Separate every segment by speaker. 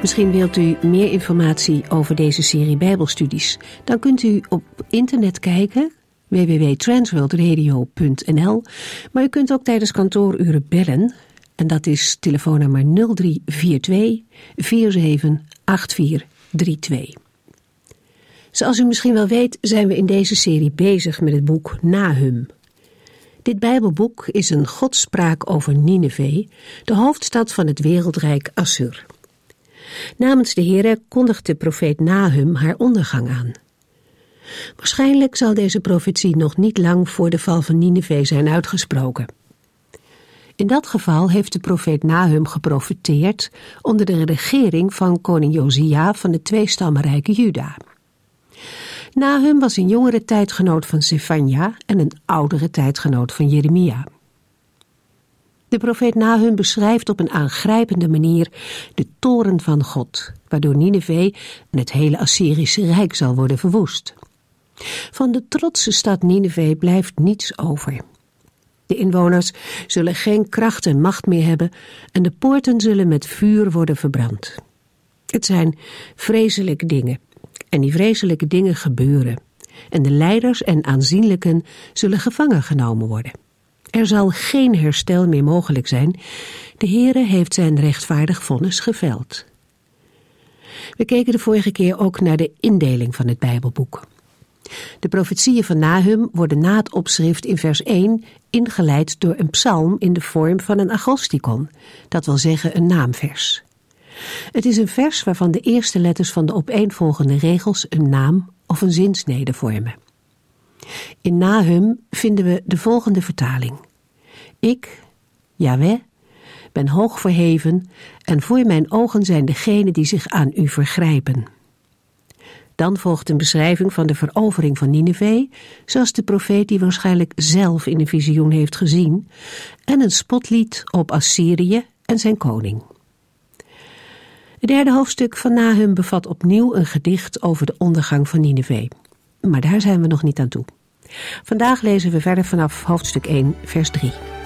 Speaker 1: Misschien wilt u meer informatie over deze serie Bijbelstudies. Dan kunt u op internet kijken www.transworldradio.nl Maar u kunt ook tijdens kantooruren bellen. En dat is telefoonnummer 0342 478432. Zoals u misschien wel weet zijn we in deze serie bezig met het boek Nahum. Dit Bijbelboek is een godspraak over Nineveh, de hoofdstad van het wereldrijk Assur. Namens de Heere kondigt de profeet Nahum haar ondergang aan. Waarschijnlijk zal deze profetie nog niet lang voor de val van Nineveh zijn uitgesproken. In dat geval heeft de profeet Nahum geprofeteerd onder de regering van koning Josia van het tweestammenrijke Juda. Nahum was een jongere tijdgenoot van Sefania en een oudere tijdgenoot van Jeremia. De profeet Nahum beschrijft op een aangrijpende manier de toren van God, waardoor Nineveh en het hele Assyrische Rijk zal worden verwoest. Van de trotse stad Nineveh blijft niets over. De inwoners zullen geen kracht en macht meer hebben en de poorten zullen met vuur worden verbrand. Het zijn vreselijke dingen en die vreselijke dingen gebeuren en de leiders en aanzienlijken zullen gevangen genomen worden. Er zal geen herstel meer mogelijk zijn. De Heere heeft zijn rechtvaardig vonnis geveld. We keken de vorige keer ook naar de indeling van het Bijbelboek. De profetieën van Nahum worden na het opschrift in vers 1 ingeleid door een psalm in de vorm van een agosticon, dat wil zeggen een naamvers. Het is een vers waarvan de eerste letters van de opeenvolgende regels een naam of een zinsnede vormen. In Nahum vinden we de volgende vertaling. Ik, Yahweh, ben hoog verheven en voor mijn ogen zijn degenen die zich aan u vergrijpen. Dan volgt een beschrijving van de verovering van Nineveh, zoals de profeet die waarschijnlijk zelf in een visioen heeft gezien, en een spotlied op Assyrië en zijn koning. Het derde hoofdstuk van Nahum bevat opnieuw een gedicht over de ondergang van Nineveh. Maar daar zijn we nog niet aan toe. Vandaag lezen we verder vanaf hoofdstuk 1, vers 3.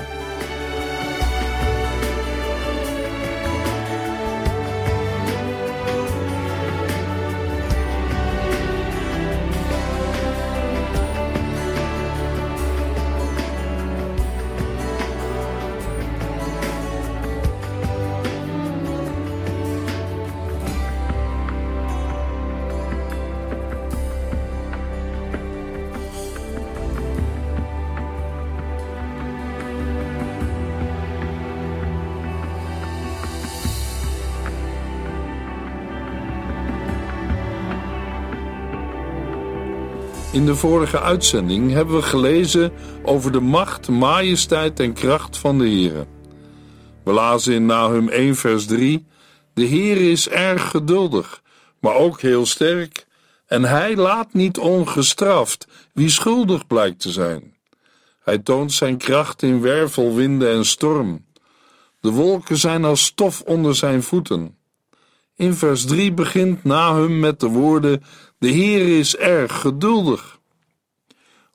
Speaker 2: In de vorige uitzending hebben we gelezen over de macht, majesteit en kracht van de Heere. We lazen in Nahum 1 vers 3: De Heer is erg geduldig, maar ook heel sterk, en hij laat niet ongestraft wie schuldig blijkt te zijn. Hij toont zijn kracht in wervelwinden en storm. De wolken zijn als stof onder zijn voeten. In vers 3 begint Nahum met de woorden: De Heer is erg geduldig.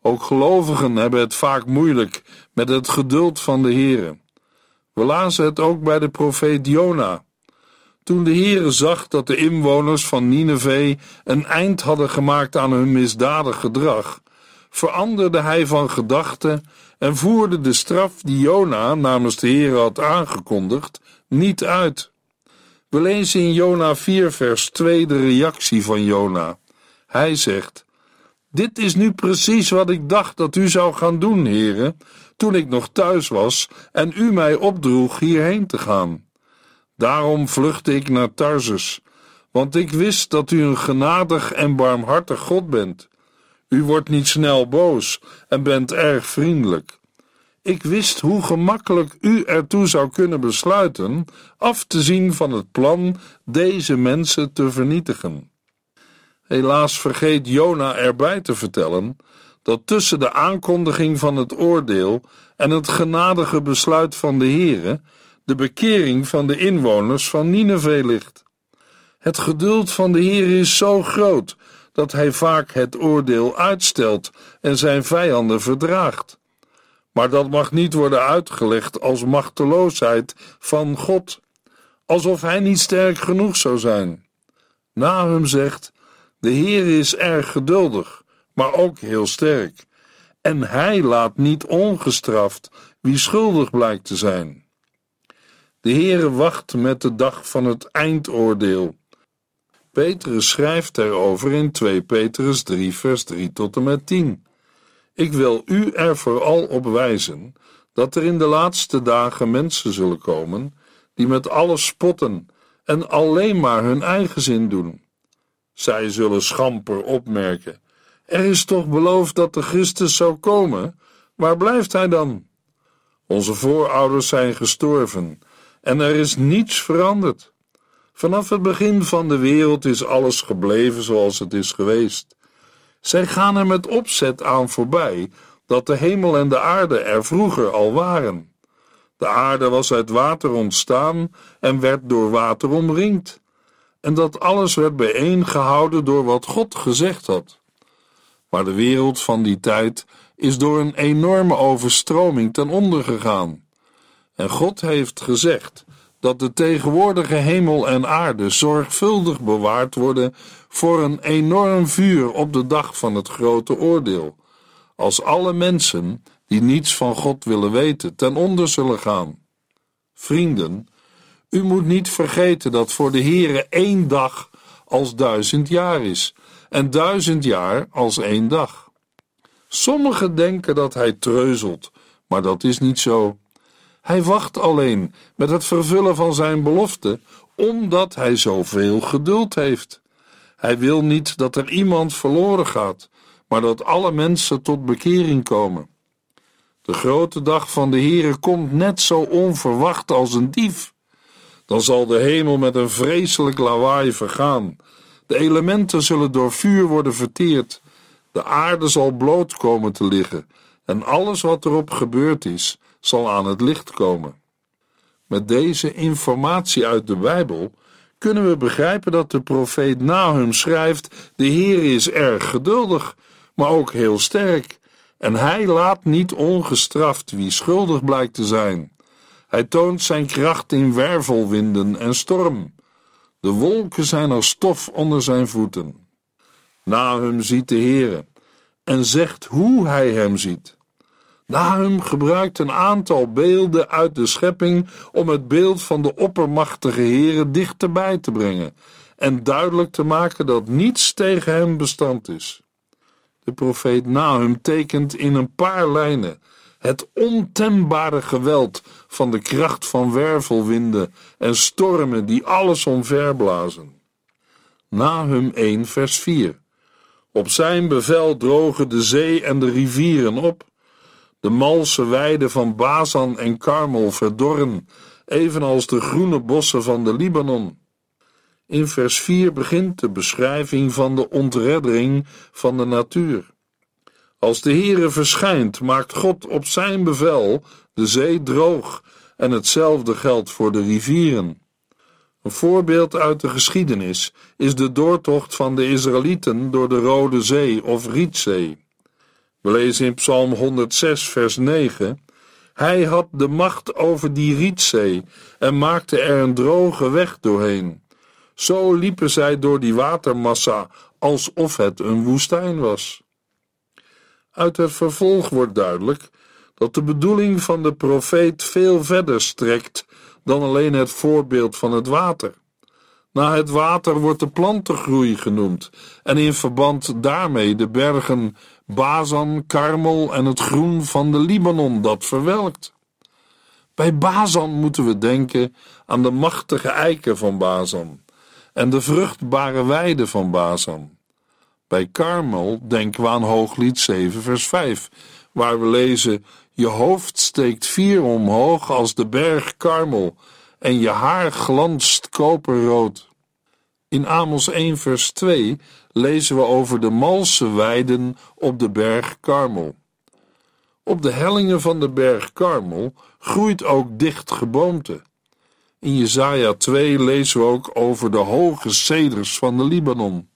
Speaker 2: Ook gelovigen hebben het vaak moeilijk met het geduld van de Heer. We lazen het ook bij de profeet Jona. Toen de Heere zag dat de inwoners van Nineveh een eind hadden gemaakt aan hun misdadig gedrag, veranderde hij van gedachten en voerde de straf die Jona namens de Heere had aangekondigd niet uit. We lezen in Jona 4 vers 2 de reactie van Jona. Hij zegt: Dit is nu precies wat ik dacht dat u zou gaan doen, heren, toen ik nog thuis was en u mij opdroeg hierheen te gaan. Daarom vluchtte ik naar Tarsus, want ik wist dat u een genadig en barmhartig God bent. U wordt niet snel boos en bent erg vriendelijk. Ik wist hoe gemakkelijk u ertoe zou kunnen besluiten af te zien van het plan deze mensen te vernietigen. Helaas vergeet Jona erbij te vertellen dat tussen de aankondiging van het oordeel en het genadige besluit van de Heere de bekering van de inwoners van Nineveh ligt. Het geduld van de Heer is zo groot dat hij vaak het oordeel uitstelt en zijn vijanden verdraagt. Maar dat mag niet worden uitgelegd als machteloosheid van God, alsof hij niet sterk genoeg zou zijn. Nahum zegt: De Heer is erg geduldig, maar ook heel sterk, en hij laat niet ongestraft wie schuldig blijkt te zijn. De Heere wacht met de dag van het eindoordeel. Petrus schrijft erover in 2 Petrus 3 vers 3 tot en met 10. Ik wil u er vooral op wijzen dat er in de laatste dagen mensen zullen komen die met alles spotten en alleen maar hun eigen zin doen. Zij zullen schamper opmerken: Er is toch beloofd dat de Christus zou komen? Waar blijft hij dan? Onze voorouders zijn gestorven en er is niets veranderd. Vanaf het begin van de wereld is alles gebleven zoals het is geweest. Zij gaan er met opzet aan voorbij dat de hemel en de aarde er vroeger al waren. De aarde was uit water ontstaan en werd door water omringd. En dat alles werd bijeengehouden door wat God gezegd had. Maar de wereld van die tijd is door een enorme overstroming ten onder gegaan. En God heeft gezegd dat de tegenwoordige hemel en aarde zorgvuldig bewaard worden voor een enorm vuur op de dag van het grote oordeel, als alle mensen die niets van God willen weten ten onder zullen gaan. Vrienden, u moet niet vergeten dat voor de Heere één dag als duizend jaar is en duizend jaar als één dag. Sommigen denken dat hij treuzelt, maar dat is niet zo. Hij wacht alleen met het vervullen van zijn belofte, omdat hij zoveel geduld heeft. Hij wil niet dat er iemand verloren gaat, maar dat alle mensen tot bekering komen. De grote dag van de Heere komt net zo onverwacht als een dief. Dan zal de hemel met een vreselijk lawaai vergaan. De elementen zullen door vuur worden verteerd. De aarde zal bloot komen te liggen en alles wat erop gebeurd is, zal aan het licht komen. Met deze informatie uit de Bijbel kunnen we begrijpen dat de profeet Nahum schrijft: De Heer is erg geduldig, maar ook heel sterk, en hij laat niet ongestraft wie schuldig blijkt te zijn. Hij toont zijn kracht in wervelwinden en storm. De wolken zijn als stof onder zijn voeten. Nahum ziet de Heere en zegt hoe hij hem ziet. Nahum gebruikt een aantal beelden uit de schepping om het beeld van de oppermachtige Heere dichterbij te brengen en duidelijk te maken dat niets tegen hem bestand is. De profeet Nahum tekent in een paar lijnen het ontembare geweld van de kracht van wervelwinden en stormen die alles omverblazen. Nahum 1 vers 4 Op zijn bevel drogen de zee en de rivieren op de malse weiden van Bazan en Karmel verdorren, evenals de groene bossen van de Libanon. In vers 4 begint de beschrijving van de ontreddering van de natuur. Als de Heere verschijnt, maakt God op zijn bevel de zee droog en hetzelfde geldt voor de rivieren. Een voorbeeld uit de geschiedenis is de doortocht van de Israëlieten door de Rode Zee of Rietzee. We lezen in Psalm 106, vers 9. Hij had de macht over die rietzee en maakte er een droge weg doorheen. Zo liepen zij door die watermassa alsof het een woestijn was. Uit het vervolg wordt duidelijk dat de bedoeling van de profeet veel verder strekt dan alleen het voorbeeld van het water. Na het water wordt de plantengroei genoemd en in verband daarmee de bergen Bazan, Karmel en het groen van de Libanon dat verwelkt. Bij Bazan moeten we denken aan de machtige eiken van Bazan en de vruchtbare weiden van Bazan. Bij Karmel denken we aan Hooglied 7 vers 5, waar we lezen, Je hoofd steekt vier omhoog als de berg Karmel en je haar glanst koperrood. In Amos 1 vers 2 lezen we over de malse weiden op de berg Karmel. Op de hellingen van de berg Karmel groeit ook dicht geboomte. In Jesaja 2 lezen we ook over de hoge ceders van de Libanon.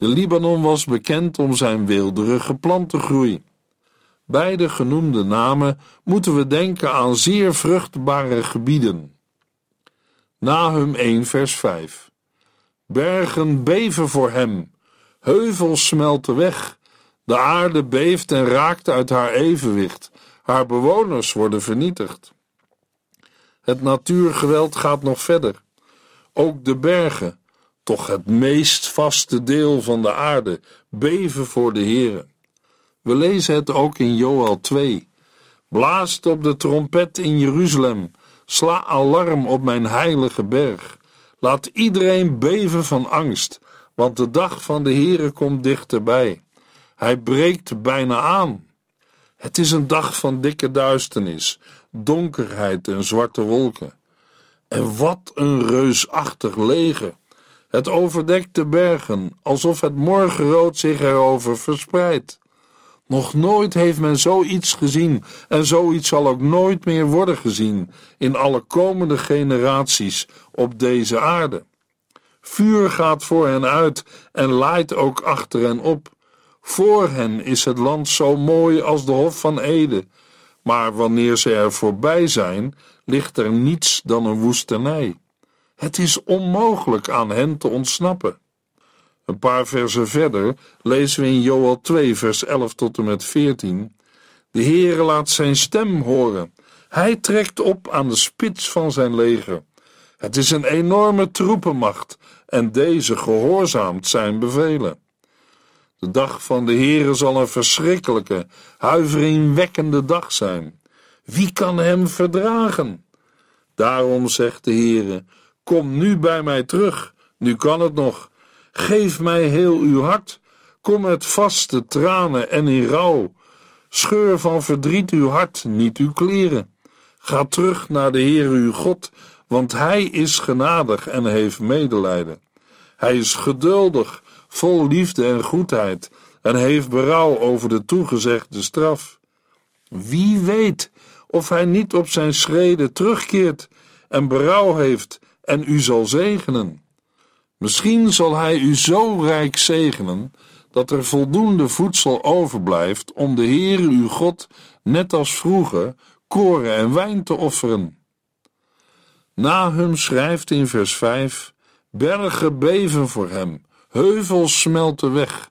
Speaker 2: De Libanon was bekend om zijn weelderige plantengroei. Bij de genoemde namen moeten we denken aan zeer vruchtbare gebieden. Nahum 1 vers 5 Bergen beven voor hem, heuvels smelten weg, de aarde beeft en raakt uit haar evenwicht, haar bewoners worden vernietigd. Het natuurgeweld gaat nog verder. Ook de bergen, toch het meest vaste deel van de aarde, beven voor de Heere. We lezen het ook in Joel 2. Blaast op de trompet in Jeruzalem, sla alarm op mijn heilige berg. Laat iedereen beven van angst, want de dag van de Heere komt dichterbij. Hij breekt bijna aan. Het is een dag van dikke duisternis, donkerheid en zwarte wolken. En wat een reusachtig leger! Het overdekt de bergen, alsof het morgenrood zich erover verspreidt. Nog nooit heeft men zoiets gezien en zoiets zal ook nooit meer worden gezien in alle komende generaties op deze aarde. Vuur gaat voor hen uit en laait ook achter hen op. Voor hen is het land zo mooi als de Hof van Ede, maar wanneer ze er voorbij zijn, ligt er niets dan een woestenij. Het is onmogelijk aan hen te ontsnappen. Een paar versen verder lezen we in Joel 2, vers 11 tot en met 14. De Heere laat zijn stem horen. Hij trekt op aan de spits van zijn leger. Het is een enorme troepenmacht en deze gehoorzaamt zijn bevelen. De dag van de Heere zal een verschrikkelijke, huiveringwekkende dag zijn. Wie kan hem verdragen? Daarom zegt de Heere: Kom nu bij mij terug, nu kan het nog. Geef mij heel uw hart. Kom met vaste tranen en in rouw. Scheur van verdriet uw hart, niet uw kleren. Ga terug naar de Heer uw God, want Hij is genadig en heeft medelijden. Hij is geduldig, vol liefde en goedheid, en heeft berouw over de toegezegde straf. Wie weet of Hij niet op zijn schreden terugkeert en berouw heeft en u zal zegenen. Misschien zal hij u zo rijk zegenen dat er voldoende voedsel overblijft om de Heere uw God, net als vroeger, koren en wijn te offeren. Nahum schrijft in vers 5: Bergen beven voor hem, heuvels smelten weg,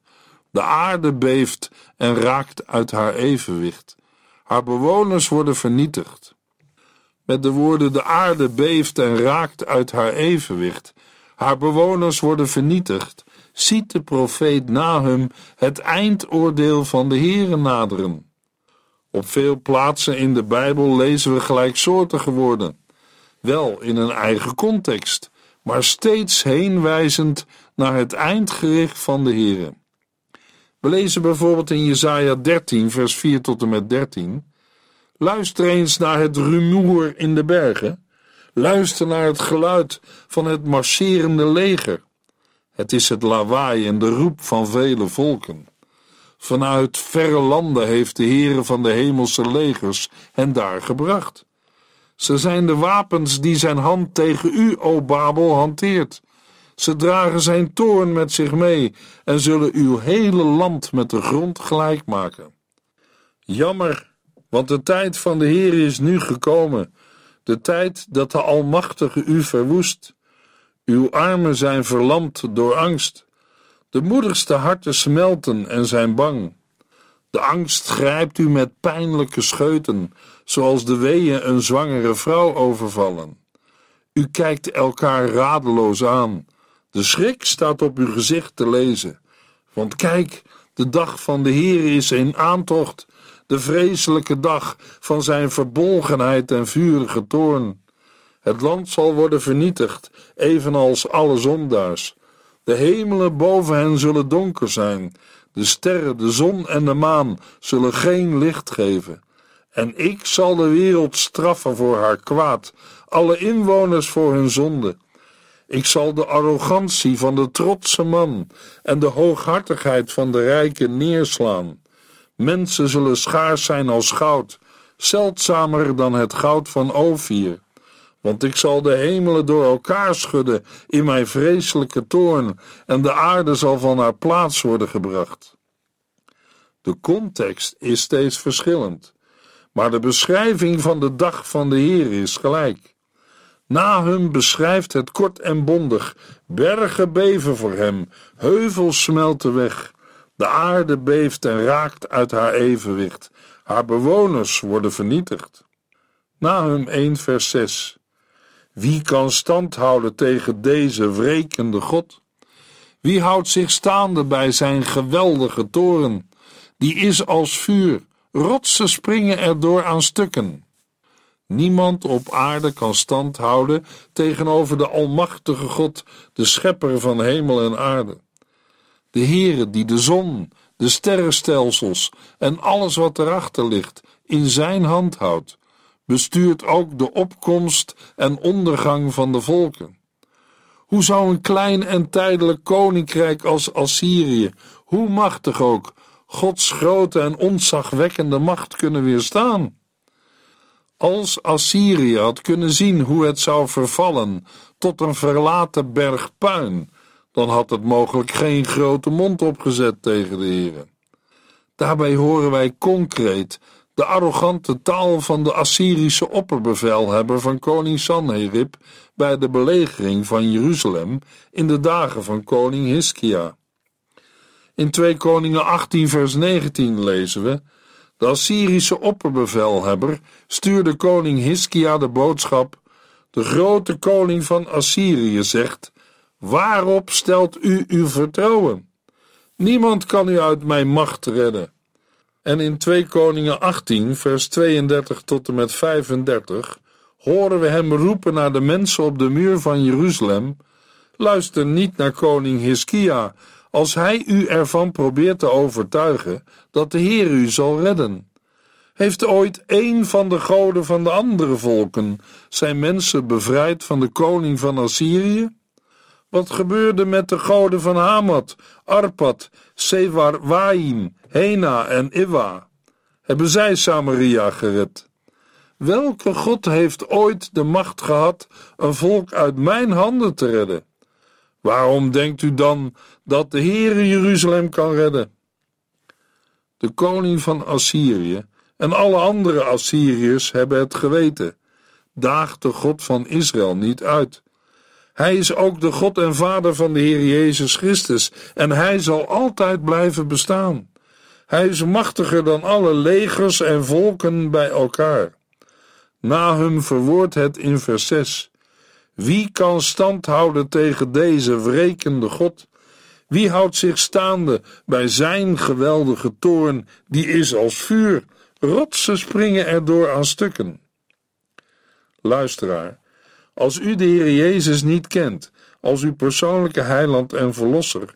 Speaker 2: de aarde beeft en raakt uit haar evenwicht. Haar bewoners worden vernietigd. Met de woorden: de aarde beeft en raakt uit haar evenwicht haar bewoners worden vernietigd, ziet de profeet Nahum het eindoordeel van de Heere naderen. Op veel plaatsen in de Bijbel lezen we gelijksoortige woorden, wel in een eigen context, maar steeds heenwijzend naar het eindgericht van de Heere. We lezen bijvoorbeeld in Jesaja 13, vers 4 tot en met 13. Luister eens naar het rumoer in de bergen. Luister naar het geluid van het marcherende leger. Het is het lawaai en de roep van vele volken. Vanuit verre landen heeft de Heere van de hemelse legers hen daar gebracht. Ze zijn de wapens die zijn hand tegen u, o Babel, hanteert. Ze dragen zijn toorn met zich mee en zullen uw hele land met de grond gelijk maken. Jammer, want de tijd van de Heer is nu gekomen de tijd dat de Almachtige u verwoest. Uw armen zijn verlamd door angst. De moedigste harten smelten en zijn bang. De angst grijpt u met pijnlijke scheuten, zoals de weeën een zwangere vrouw overvallen. U kijkt elkaar radeloos aan. De schrik staat op uw gezicht te lezen. Want kijk, de dag van de Heer is in aantocht de vreselijke dag van zijn verbolgenheid en vurige toorn. Het land zal worden vernietigd, evenals alle zondaars. De hemelen boven hen zullen donker zijn. De sterren, de zon en de maan zullen geen licht geven. En ik zal de wereld straffen voor haar kwaad, alle inwoners voor hun zonde. Ik zal de arrogantie van de trotse man en de hooghartigheid van de rijken neerslaan. Mensen zullen schaars zijn als goud, zeldzamer dan het goud van Ophir. Want ik zal de hemelen door elkaar schudden in mijn vreselijke toorn, en de aarde zal van haar plaats worden gebracht. De context is steeds verschillend, maar de beschrijving van de dag van de Heer is gelijk. Nahum beschrijft het kort en bondig. Bergen beven voor hem, heuvels smelten weg. De aarde beeft en raakt uit haar evenwicht. Haar bewoners worden vernietigd. Nahum 1 vers 6 Wie kan stand houden tegen deze wrekende God? Wie houdt zich staande bij zijn geweldige toren? Die is als vuur, rotsen springen erdoor aan stukken. Niemand op aarde kan stand houden tegenover de Almachtige God, de Schepper van hemel en aarde. De Heere die de zon, de sterrenstelsels en alles wat erachter ligt in zijn hand houdt, bestuurt ook de opkomst en ondergang van de volken. Hoe zou een klein en tijdelijk koninkrijk als Assyrië, hoe machtig ook, Gods grote en ontzagwekkende macht kunnen weerstaan? Als Assyrië had kunnen zien hoe het zou vervallen tot een verlaten berg puin, dan had het mogelijk geen grote mond opgezet tegen de heren. Daarbij horen wij concreet de arrogante taal van de Assyrische opperbevelhebber van koning Sanherib bij de belegering van Jeruzalem in de dagen van koning Hiskia. In 2 Koningen 18 vers 19 lezen we de Assyrische opperbevelhebber stuurde koning Hiskia de boodschap: De grote koning van Assyrië zegt: Waarop stelt u uw vertrouwen? Niemand kan u uit mijn macht redden. En in 2 Koningen 18, vers 32 tot en met 35 horen we hem roepen naar de mensen op de muur van Jeruzalem: Luister niet naar koning Hiskia als hij u ervan probeert te overtuigen dat de Heer u zal redden. Heeft ooit een van de goden van de andere volken zijn mensen bevrijd van de koning van Assyrië? Wat gebeurde met de goden van Hamad, Arpad, Sewar, Waim, Hena en Iwa? Hebben zij Samaria gered? Welke God heeft ooit de macht gehad een volk uit mijn handen te redden? Waarom denkt u dan dat de Heere Jeruzalem kan redden? De koning van Assyrië en alle andere Assyriërs hebben het geweten. Daagt de God van Israël niet uit. Hij is ook de God en Vader van de Heer Jezus Christus en hij zal altijd blijven bestaan. Hij is machtiger dan alle legers en volken bij elkaar. Nahum verwoordt het in vers 6. Wie kan stand houden tegen deze wrekende God? Wie houdt zich staande bij zijn geweldige toorn, die is als vuur? Rotsen springen erdoor aan stukken. Luisteraar, als u de Heer Jezus niet kent als uw persoonlijke heiland en verlosser,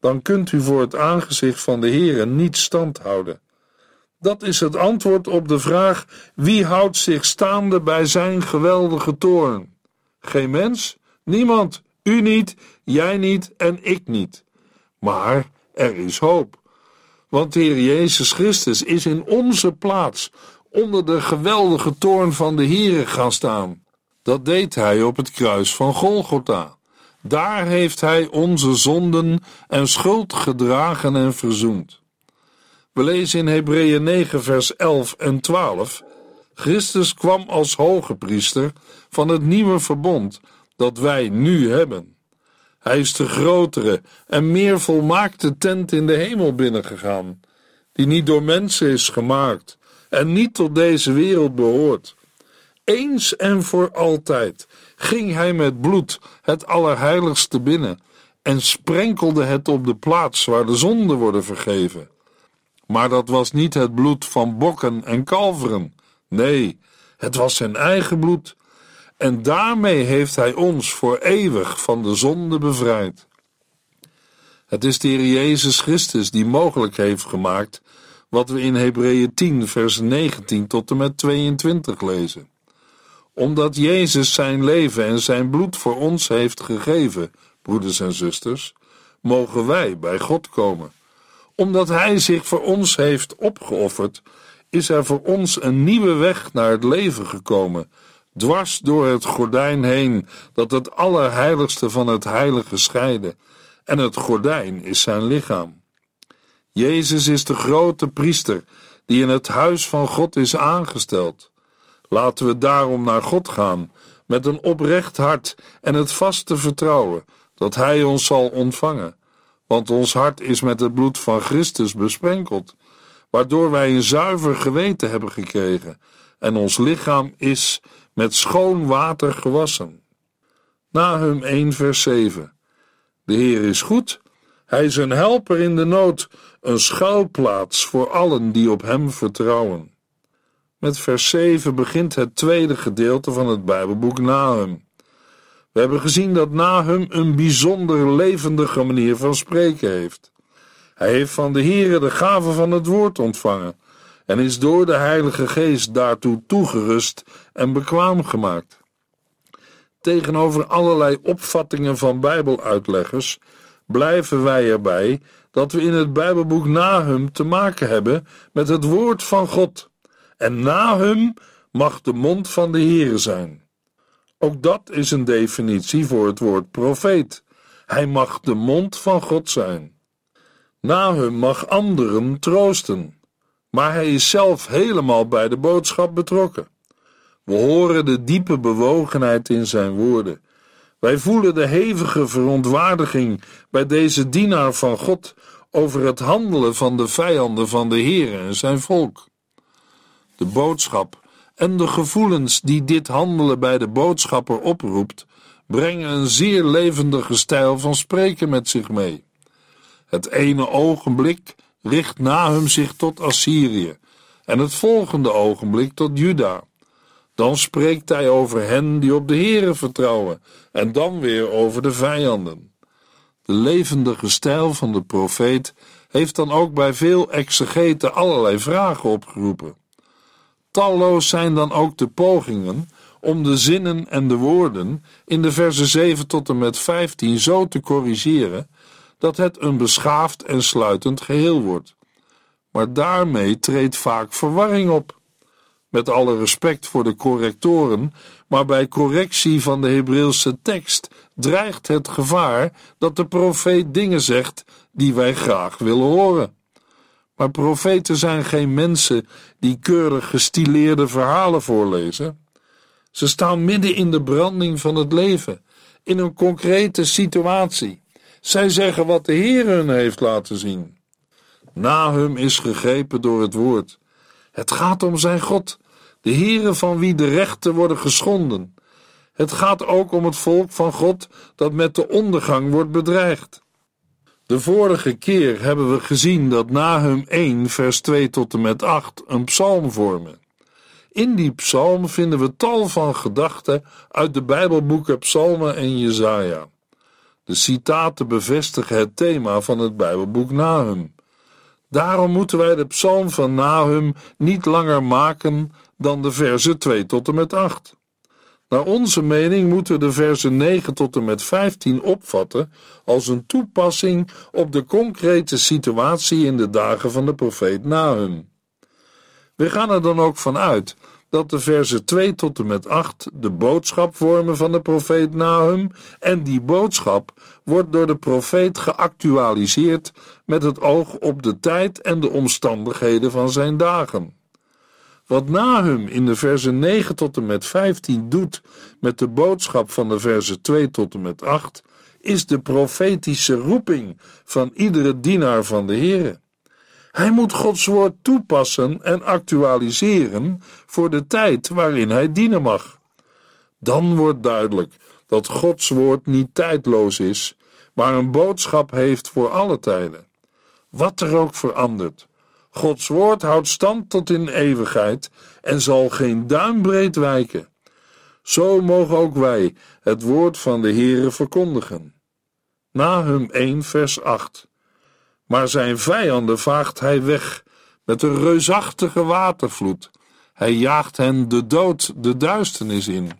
Speaker 2: dan kunt u voor het aangezicht van de Heer niet stand houden. Dat is het antwoord op de vraag: wie houdt zich staande bij zijn geweldige toorn? Geen mens, niemand, u niet, jij niet en ik niet. Maar er is hoop. Want de Heer Jezus Christus is in onze plaats onder de geweldige toorn van de Heere gaan staan. Dat deed hij op het kruis van Golgotha. Daar heeft hij onze zonden en schuld gedragen en verzoend. We lezen in Hebreeën 9 vers 11 en 12 Christus kwam als hoge priester van het nieuwe verbond dat wij nu hebben. Hij is de grotere en meer volmaakte tent in de hemel binnengegaan, die niet door mensen is gemaakt en niet tot deze wereld behoort. Eens en voor altijd ging hij met bloed het Allerheiligste binnen en sprenkelde het op de plaats waar de zonden worden vergeven. Maar dat was niet het bloed van bokken en kalveren. Nee, het was zijn eigen bloed en daarmee heeft Hij ons voor eeuwig van de zonde bevrijd. Het is de Heer Jezus Christus die mogelijk heeft gemaakt wat we in Hebreeën 10, vers 19 tot en met 22 lezen. Omdat Jezus zijn leven en zijn bloed voor ons heeft gegeven, broeders en zusters, mogen wij bij God komen. Omdat Hij zich voor ons heeft opgeofferd, is er voor ons een nieuwe weg naar het leven gekomen, dwars door het gordijn heen dat het allerheiligste van het heilige scheidde, en het gordijn is zijn lichaam. Jezus is de grote priester die in het huis van God is aangesteld. Laten we daarom naar God gaan met een oprecht hart en het vaste vertrouwen dat Hij ons zal ontvangen, want ons hart is met het bloed van Christus besprenkeld, waardoor wij een zuiver geweten hebben gekregen en ons lichaam is met schoon water gewassen. Nahum 1 vers 7 De Heer is goed, Hij is een helper in de nood, een schuilplaats voor allen die op Hem vertrouwen. Met vers 7 begint het tweede gedeelte van het Bijbelboek Nahum. We hebben gezien dat Nahum een bijzonder levendige manier van spreken heeft. Hij heeft van de Heere de gave van het woord ontvangen en is door de Heilige Geest daartoe toegerust en bekwaam gemaakt. Tegenover allerlei opvattingen van Bijbeluitleggers blijven wij erbij dat we in het Bijbelboek Nahum te maken hebben met het woord van God. En Nahum mag de mond van de Heere zijn. Ook dat is een definitie voor het woord profeet. Hij mag de mond van God zijn. Nahum mag anderen troosten, maar hij is zelf helemaal bij de boodschap betrokken. We horen de diepe bewogenheid in zijn woorden. Wij voelen de hevige verontwaardiging bij deze dienaar van God over het handelen van de vijanden van de Heer en zijn volk. De boodschap en de gevoelens die dit handelen bij de boodschapper oproept, brengen een zeer levendige stijl van spreken met zich mee. Het ene ogenblik richt Nahum zich tot Assyrië en het volgende ogenblik tot Juda. Dan spreekt hij over hen die op de Here vertrouwen en dan weer over de vijanden. De levendige stijl van de profeet heeft dan ook bij veel exegeten allerlei vragen opgeroepen. Talloos zijn dan ook de pogingen om de zinnen en de woorden in de versen 7 tot en met 15 zo te corrigeren dat het een beschaafd en sluitend geheel wordt. Maar daarmee treedt vaak verwarring op. Met alle respect voor de correctoren, maar bij correctie van de Hebreeuwse tekst dreigt het gevaar dat de profeet dingen zegt die wij graag willen horen. Maar profeten zijn geen mensen die keurig gestileerde verhalen voorlezen. Ze staan midden in de branding van het leven, in een concrete situatie. Zij zeggen wat de Heer hun heeft laten zien. Nahum is gegrepen door het woord. Het gaat om zijn God, de Heere van wie de rechten worden geschonden. Het gaat ook om het volk van God dat met de ondergang wordt bedreigd. De vorige keer hebben we gezien dat Nahum 1, vers 2 tot en met 8 een psalm vormen. In die psalm vinden we tal van gedachten uit de Bijbelboeken Psalmen en Jezaja. De citaten bevestigen het thema van het Bijbelboek Nahum. Daarom moeten wij de psalm van Nahum niet langer maken dan de versen 2 tot en met 8. Naar onze mening moeten we de versen 9 tot en met 15 opvatten als een toepassing op de concrete situatie in de dagen van de profeet Nahum. We gaan er dan ook van uit dat de versen 2 tot en met 8 de boodschap vormen van de profeet Nahum en die boodschap wordt door de profeet geactualiseerd met het oog op de tijd en de omstandigheden van zijn dagen. Wat Nahum in de versen 9 tot en met 15 doet met de boodschap van de versen 2 tot en met 8, is de profetische roeping van iedere dienaar van de Heere. Hij moet Gods woord toepassen en actualiseren voor de tijd waarin hij dienen mag. Dan wordt duidelijk dat Gods woord niet tijdloos is, maar een boodschap heeft voor alle tijden. Wat er ook verandert, Gods woord houdt stand tot in eeuwigheid en zal geen duimbreed wijken. Zo mogen ook wij het woord van de Heere verkondigen. Nahum 1 vers 8 Maar zijn vijanden vaagt hij weg met een reusachtige watervloed. Hij jaagt hen de dood de duisternis in.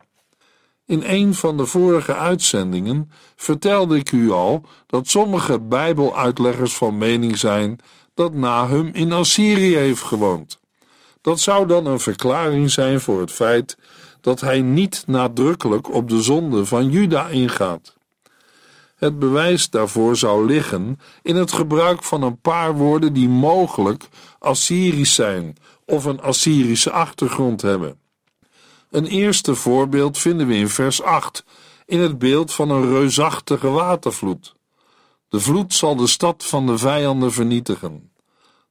Speaker 2: In een van de vorige uitzendingen vertelde ik u al dat sommige Bijbeluitleggers van mening zijn dat Nahum in Assyrië heeft gewoond. Dat zou dan een verklaring zijn voor het feit dat hij niet nadrukkelijk op de zonde van Juda ingaat. Het bewijs daarvoor zou liggen in het gebruik van een paar woorden die mogelijk Assyrisch zijn of een Assyrische achtergrond hebben. Een eerste voorbeeld vinden we in vers 8 in het beeld van een reusachtige watervloed. De vloed zal de stad van de vijanden vernietigen.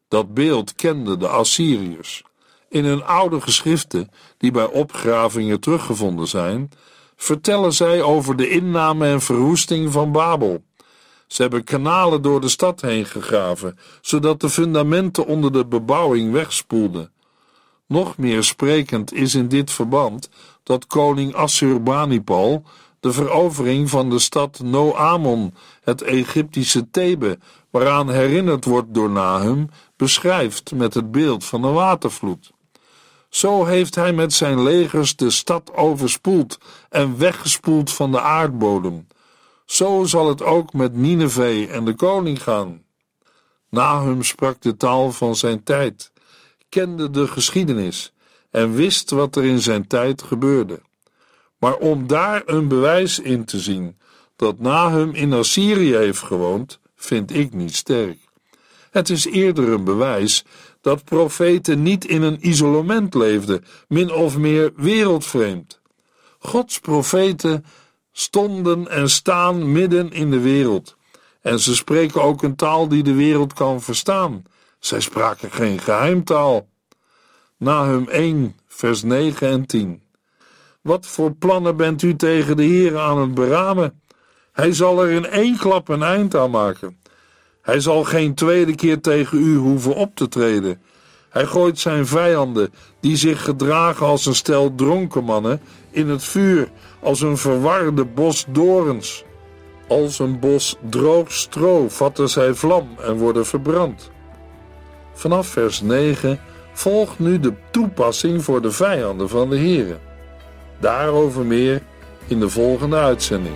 Speaker 2: Dat beeld kenden de Assyriërs. In hun oude geschriften, die bij opgravingen teruggevonden zijn, vertellen zij over de inname en verwoesting van Babel. Ze hebben kanalen door de stad heen gegraven, zodat de fundamenten onder de bebouwing wegspoelden. Nog meer sprekend is in dit verband dat koning Assurbanipal de verovering van de stad Noamon, het Egyptische Thebe, waaraan herinnerd wordt door Nahum, beschrijft met het beeld van een watervloed. Zo heeft hij met zijn legers de stad overspoeld en weggespoeld van de aardbodem. Zo zal het ook met Nineveh en de koning gaan. Nahum sprak de taal van zijn tijd, kende de geschiedenis en wist wat er in zijn tijd gebeurde. Maar om daar een bewijs in te zien dat Nahum in Assyrië heeft gewoond, vind ik niet sterk. Het is eerder een bewijs dat profeten niet in een isolement leefden, min of meer wereldvreemd. Gods profeten stonden en staan midden in de wereld. En ze spreken ook een taal die de wereld kan verstaan. Zij spraken geen geheimtaal. Nahum 1, vers 9 en 10. Wat voor plannen bent u tegen de Heer aan het beramen? Hij zal er in één klap een eind aan maken. Hij zal geen tweede keer tegen u hoeven op te treden. Hij gooit zijn vijanden, die zich gedragen als een stel dronken mannen, in het vuur, als een verwarde bos dorens. Als een bos droog stro vatten zij vlam en worden verbrand. Vanaf vers 9 volgt nu de toepassing voor de vijanden van de Here. Daarover meer in de volgende uitzending.